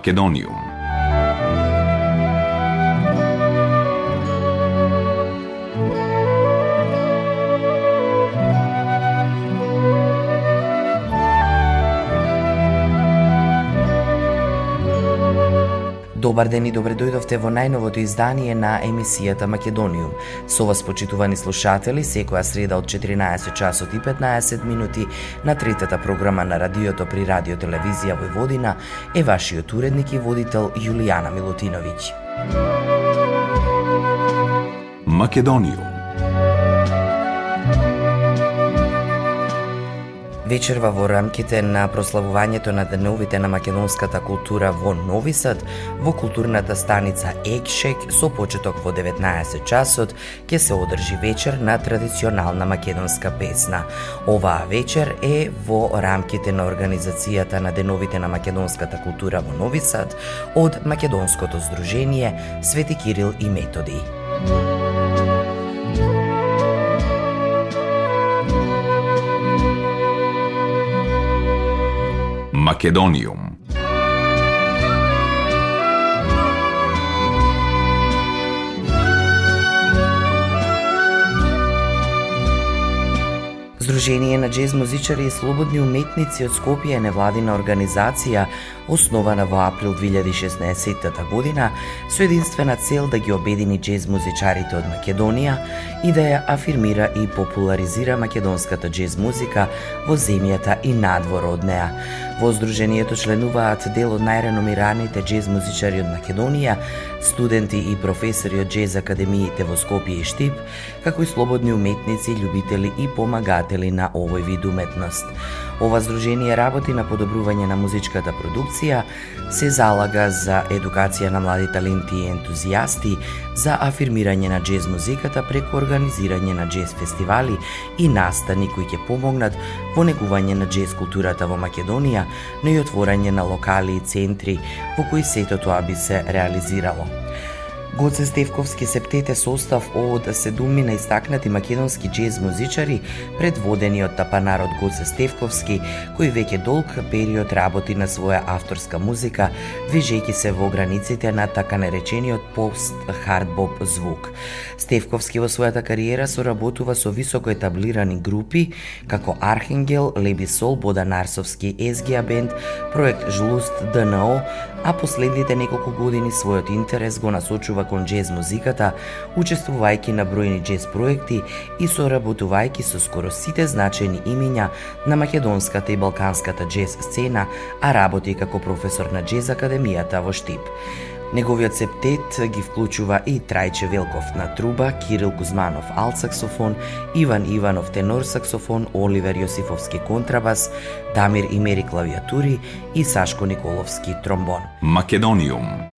Македониум. Добар ден и добре дојдовте во најновото издание на емисијата Македониум. Со вас почитувани слушатели, секоја среда од 14 часот и 15 минути на третата програма на радиото при Радио Телевизија Војводина е вашиот уредник и водител Јулијана Милутиновиќ. Македониум Вечерва во рамките на прославувањето на деновите на македонската култура во Нови Сад, во културната станица Екшек со почеток во 19 часот ќе се одржи вечер на традиционална македонска песна. Оваа вечер е во рамките на организацијата на деновите на македонската култура во Нови Сад од Македонското здружение Свети Кирил и Методи. Македониум. Сдружение на джез музичари и слободни уметници од Скопје е невладина организација основана во април 2016 година со единствена цел да ги обедини джез музичарите од Македонија и да ја афирмира и популаризира македонската джез музика во земјата и надвор од неа. Во Сдруженијето членуваат дел од најреномираните джез музичари од Македонија, студенти и професори од джез академиите во Скопје и Штип, како и слободни уметници, љубители и помагатели на овој вид уметност. Ова здружение работи на подобрување на музичката продукција, се залага за едукација на млади таленти и ентузијасти, за афирмирање на джез музиката преку организирање на джез фестивали и настани кои ќе помогнат во негување на джез културата во Македонија, но и отворање на локали и центри во кои сето тоа би се реализирало. Гоце Стевковски септете состав од да седумина истакнати македонски джез музичари, предводени од тапанарот Гоце Стевковски, кој веќе долг период работи на своја авторска музика, движејќи се во границите на така наречениот пост-хардбоп звук. Стевковски во својата кариера соработува со високо етаблирани групи, како Архангел, Леби Сол, Бода Нарсовски, Езгија Бенд, проект Жлуст ДНО, а последните неколку години својот интерес го насочува кон джез музиката, учествувајќи на бројни джез проекти и соработувајќи со скоро сите значајни имиња на македонската и балканската джез сцена, а работи како професор на джез академијата во Штип. Неговиот септет ги вклучува и Трајче Велков на труба, Кирил Кузманов алт саксофон, Иван Иванов тенор саксофон, Оливер Јосифовски контрабас, Дамир Имери клавиатури и Сашко Николовски тромбон. Македониум.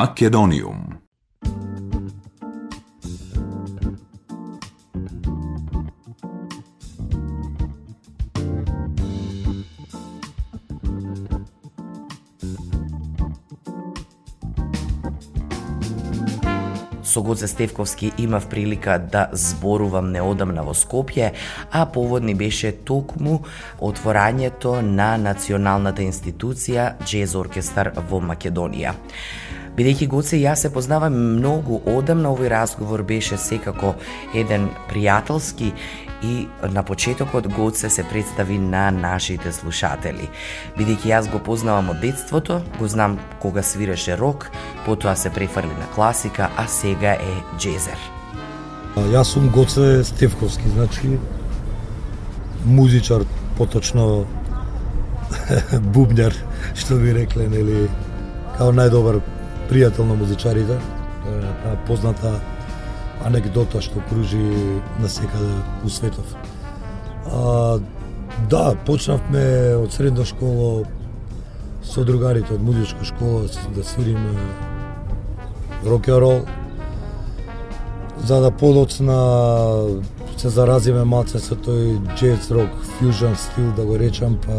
Македониум Со Гоце Стевковски имав прилика да зборувам неодамна во Скопје, а поводни беше токму отворањето на националната институција Джез Оркестар во Македонија. Бидејќи Гоце и јас се познавам многу одамна, овој разговор беше секако еден пријателски и на почетокот Гоце се представи на нашите слушатели. Бидејќи јас го познавам од детството, го знам кога свиреше рок, потоа се префрли на класика, а сега е джезер. Јас сум Гоце Стевковски, значи музичар, поточно бубњар, што би рекле, нели, као најдобар пријател на музичарите. Таа позната анекдота што кружи на секаде у светов. А, да, почнавме од средна школа со другарите од музичка школа да свириме рок н рол за да подоцна се заразиме малце со тој джез рок фьюжн стил да го речам па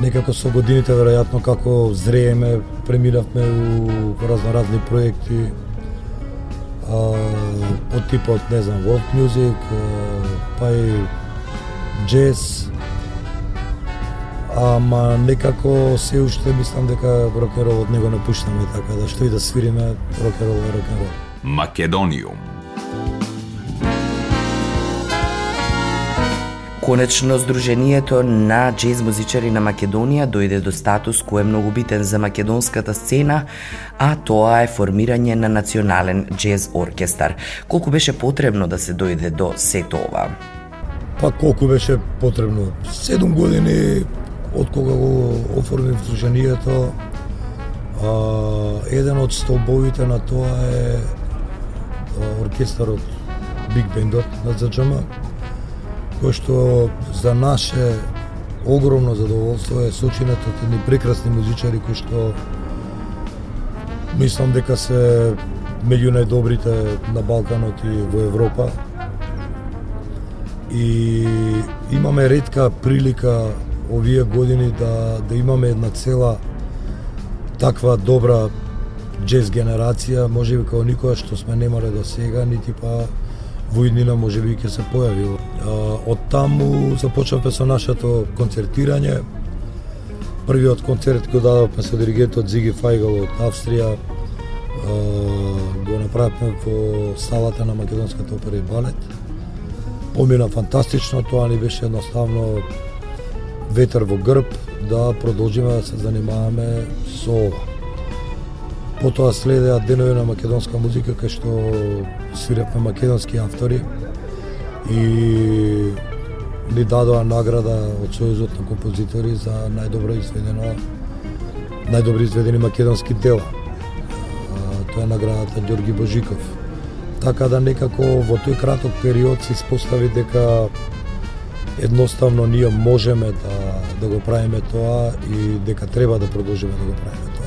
некако со годините веројатно како зрееме преминавме у разноразни проекти од типот, не знам, world music, па и джез, ама некако се уште мислам дека рок-н-ролот него не пуштаме така да што и да свириме рок-н-рол е рок н Македониум. Конечно, Сдруженијето на джез музичари на Македонија дојде до статус кој е многу битен за македонската сцена, а тоа е формирање на национален джез оркестар. Колку беше потребно да се дојде до сето ова? Па колку беше потребно? Седум години од кога го оформив Сдруженијето, еден од столбовите на тоа е оркестарот Биг Бендот на ЗДЖМ, кој што за наше огромно задоволство е сочинет од едни прекрасни музичари кои што мислам дека се меѓу најдобрите на Балканот и во Европа. И имаме ретка прилика овие години да да имаме една цела таква добра джез генерација, можеби како никога што сме немале до да сега, нити па во иднина можеби ќе се појави. Од таму започнавме со нашето концертирање. Првиот концерт го дадовме со диригентот Зиги Фајгал од Австрија. Го направивме во салата на Македонската опера и балет. Помина фантастично, тоа ни беше едноставно ветер во грб да продолжиме да се занимаваме со ова. Потоа следеа денови на македонска музика кај што свиревме македонски автори и ни дадоа награда од Сојузот на композитори за најдобро изведено најдобри изведени македонски дела. Тоа е наградата Ѓорги Божиков. Така да некако во тој краток период се испостави дека едноставно ние можеме да да го правиме тоа и дека треба да продолжиме да го правиме тоа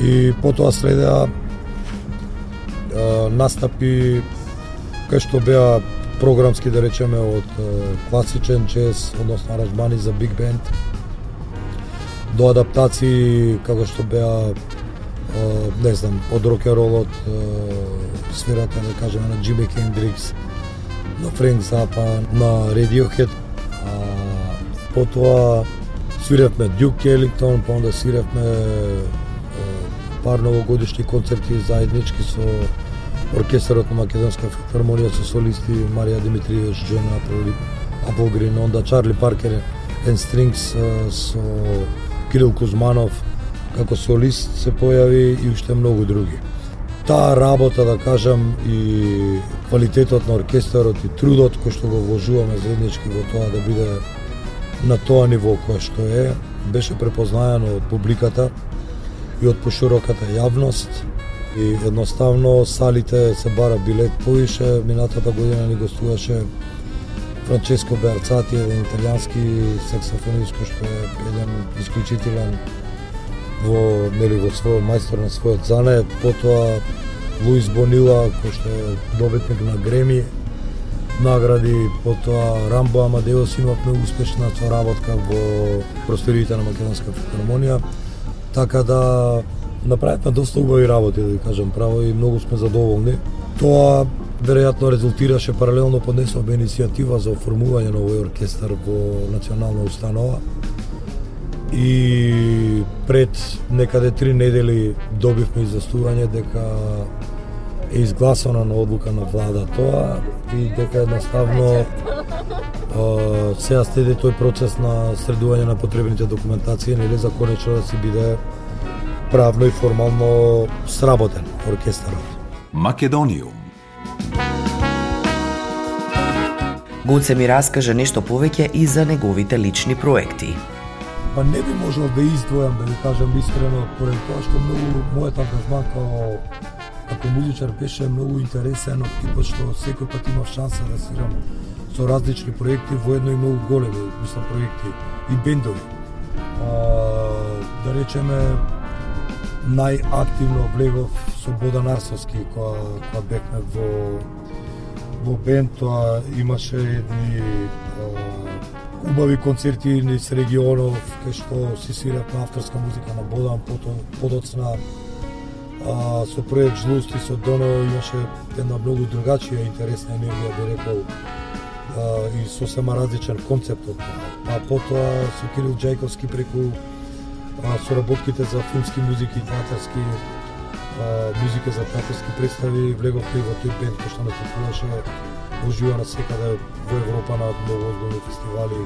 и потоа следеа настапи кај што беа програмски да речеме од класичен джез, односно аранжмани за биг бенд до адаптации како што беа не знам, од рок ролот сферата да кажеме на Джими Хендрикс, на Френк Запа, на Radiohead. А, потоа свиревме Дюк Елингтон, па онда свиревме пар новогодишни концерти заеднички со оркестарот на Македонска филхармонија со солисти Марија Димитриевич, Джон Аполи, Апогрин, онда Чарли Паркер Ен Стрингс со Кирил Кузманов како солист се појави и уште многу други. Таа работа, да кажам, и квалитетот на оркестарот и трудот кој што го вложуваме заеднички во тоа да биде на тоа ниво кој што е, беше препознаено од публиката и од пошироката јавност и едноставно салите се бара билет повише. Минатата година ни гостуваше Франческо Берцати, еден италијански саксофонист кој што е еден исклучителен во нели во својот мајстор на својот зане, потоа Луис Бонила кој што е добитник на Греми награди, потоа Рамбо Амадеос има многу успешна соработка во просторите на Македонска филармонија така да направивме доста убави работи, да ви кажам право, и многу сме задоволни. Тоа веројатно резултираше паралелно поднесовме иницијатива за оформување на овој оркестар во национална установа. И пред некаде три недели добивме известување дека е изгласана на одлука на влада тоа и дека едноставно сега следи тој процес на средување на потребните документации, нели за конечно да си биде правно и формално сработен оркестарот. Македониум Гуце ми раскажа нешто повеќе и за неговите лични проекти. Па не би можел да издвојам, да ви кажам искрено, поради тоа што многу мојот ангажман како како музичар беше многу интересен од типот што секој пат имав шанса да свирам со различни проекти, воедно и многу големи, мислам, проекти и бендови. А, да речеме, најактивно влегов со Бодан Арсовски, која, која бевме во во бенд, тоа имаше едни а, убави концерти низ регионов, кај што си свирав на авторска музика на Бодан, потом подоцна а, со проект Жлусти со Доно имаше една многу другачија интересна енергија, би рекол, и сосема различен концепт од тоа. А потоа со Кирил Джајковски преку а, соработките за филмски музики и театарски а, музика за театарски представи влеговте во тој бенд кој што настапуваше ожива на секаде во Европа на многу озбилни фестивали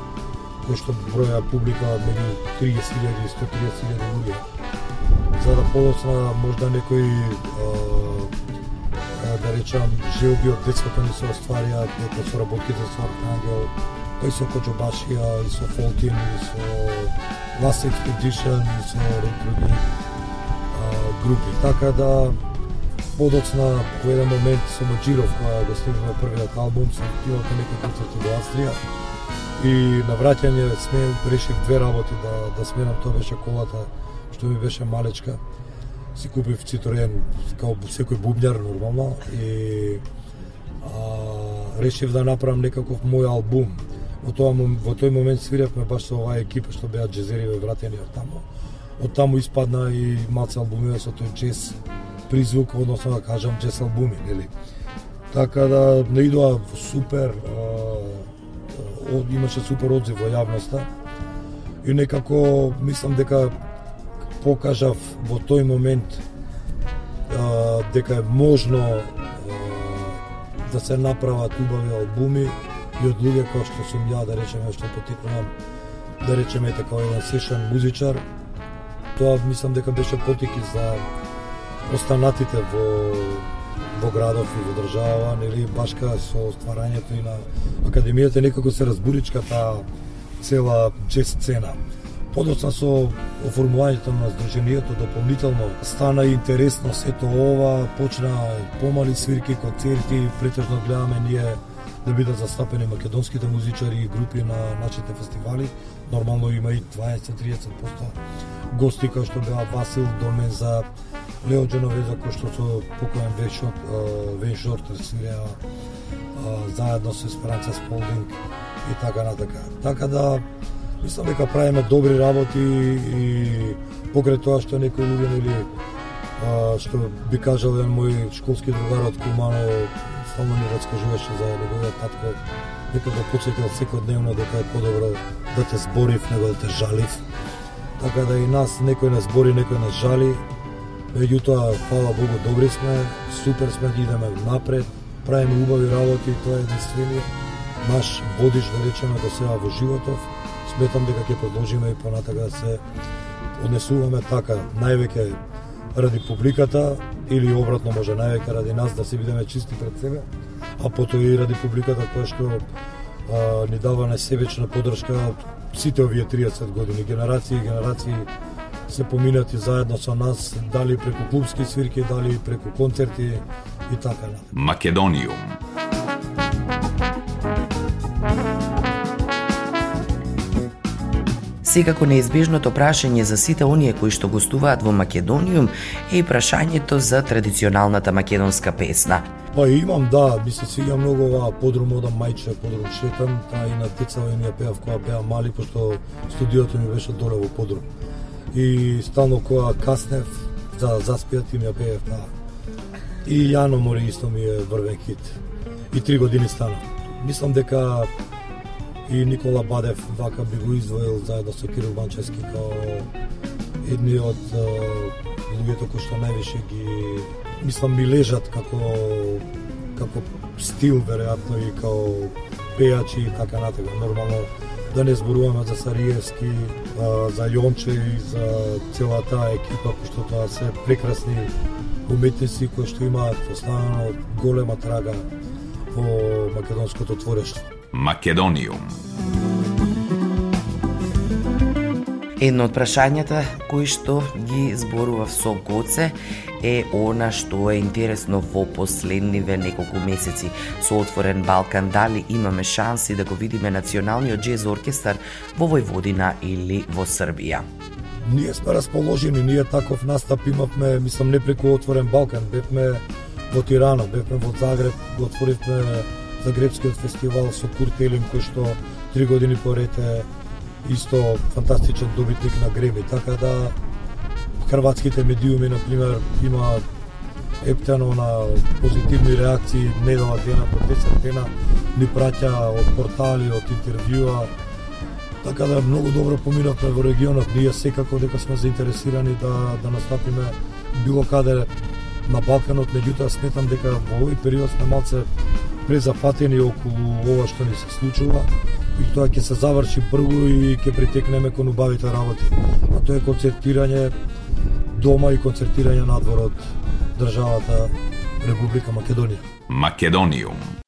кој што броја публика меѓу 30.000 и 130.000 луѓе за да подоцна можда некои да речам желби од детството ми се остварија дека со работките со Архангел, па и со Коджобашија, и со Фолтин, и со Last Expedition, и со други групи. Така да подоцна во еден момент со Маджиров, кога го снимаме првиот албум, се отивав на некои концерти во Австрија и на враќање сме решив две работи да да сменам тоа беше колата што ми беше малечка. Си купив Citroen како секој бубњар нормално и а, решив да направам некаков мој албум. Во тоа во тој момент свиревме баш со оваа екипа што беа джезериве вратени од таму. Од таму испадна и маца албумиве со тој джез призвук, односно да кажам джез албуми, нели? Така да не идоа супер, а, имаше супер одзив во јавноста и некако мислам дека покажав во тој момент а, дека е можно а, да се направат убави албуми и од луѓе кои што сум ја, да речеме, што потикнувам, да речеме така еден сешен музичар, тоа мислам дека беше потики за останатите во во градов и во држава, нели башка со стварањето и на академијата некако се разбуричка таа цела джез сцена. Подоцна со оформувањето на здружението дополнително стана интересно сето ова, почна помали свирки, концерти, претежно гледаме ние да бидат застапени македонските музичари и групи на нашите фестивали. Нормално има и 20-30% гости кои што беа Васил Доменза, Лео Дженовеза кој што со покоен Веншорт, Веншорт свиреа заедно со Esperanza Сполдинг и така натака. Така да Мислам дека правиме добри работи и покрај тоа што некој луѓе нели што би кажал еден мој школски другар од Кумано стално ми раскажуваше за неговиот татко дека го потсетил секојдневно дека е подобро да те зборив него да те жалив. Така да и нас некој не збори, некој нас жали. Меѓутоа, фала Богу, добри сме, супер сме, идеме напред, правиме убави работи, тоа е единствениот наш водиш, да речеме, до сега во животов сметам дека ќе продолжиме и понатака да се однесуваме така, највеќе ради публиката или обратно може највеќе ради нас да се бидеме чисти пред себе, а потоа и ради публиката која што а, ни дава несебечна подршка сите овие 30 години, генерации и генерации се поминати заедно со нас, дали преку клубски свирки, дали преку концерти и така. Македониум Секако неизбежното прашање за сите оние кои што гостуваат во Македониум е и прашањето за традиционалната македонска песна. Па имам, да, ми се свиѓа многу ова подрум одам мајче, подрум шетам, та и на деца и ја пеав кога беа мали, пошто студиото ми беше доле во подрум. И стално кога каснев, за заспијат им ја пеев, да. И Јано Мори исто ми е врвен хит. И три години стана. Мислам дека и Никола Бадев вака би го издвоил заедно со Кирил Банчевски као едни од луѓето кои што највише ги мислам ми лежат како како стил веројатно и како пејачи и така натаму. Нормално да не зборуваме за Сариевски, за Јонче и за целата екипа кои што тоа се прекрасни уметници кои што имаат останано голема трага во македонското творештво. Македониум. Едно од прашањата кои што ги зборував со Гоце е она што е интересно во последниве неколку месеци со отворен Балкан дали имаме шанси да го видиме националниот джез оркестар во Војводина или во Србија. Ние сме расположени, ние таков настап имавме, мислам не преку отворен Балкан, бевме во Тирана, бевме во Загреб, го отворивме Загребскиот фестивал со Курт Елин, кој што три години поред е исто фантастичен добитник на Греми, така да хрватските медиуми, на пример, имаат ептено на позитивни реакции. Недела дена по 10 дена ни праќа од портали, од интервјуа, така да многу добро поминавме во регионот. Ние секако дека сме заинтересирани да, да настапиме било каде на Балканот, меѓутоа сметам дека во овој период сме малце презафатени околу ова што ни се случува и тоа ќе се заврши брзо и ќе притекнеме кон убавите работи. А тоа е концертирање дома и концертирање надвор од државата Република Македонија. Македониум.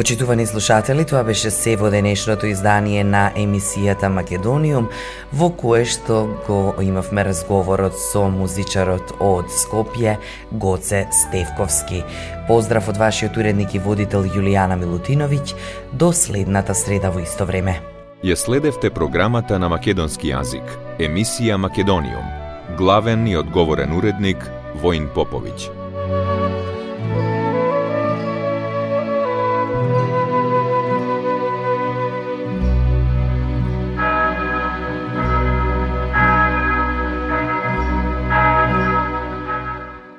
Почитувани слушатели, тоа беше се во денешното издание на емисијата Македониум, во кое што го имавме разговорот со музичарот од Скопје, Гоце Стевковски. Поздрав од вашиот уредник и водител Јулијана Милутиновиќ, до следната среда во исто време. Ја следевте програмата на македонски јазик, емисија Македониум. Главен и одговорен уредник Воин Поповиќ.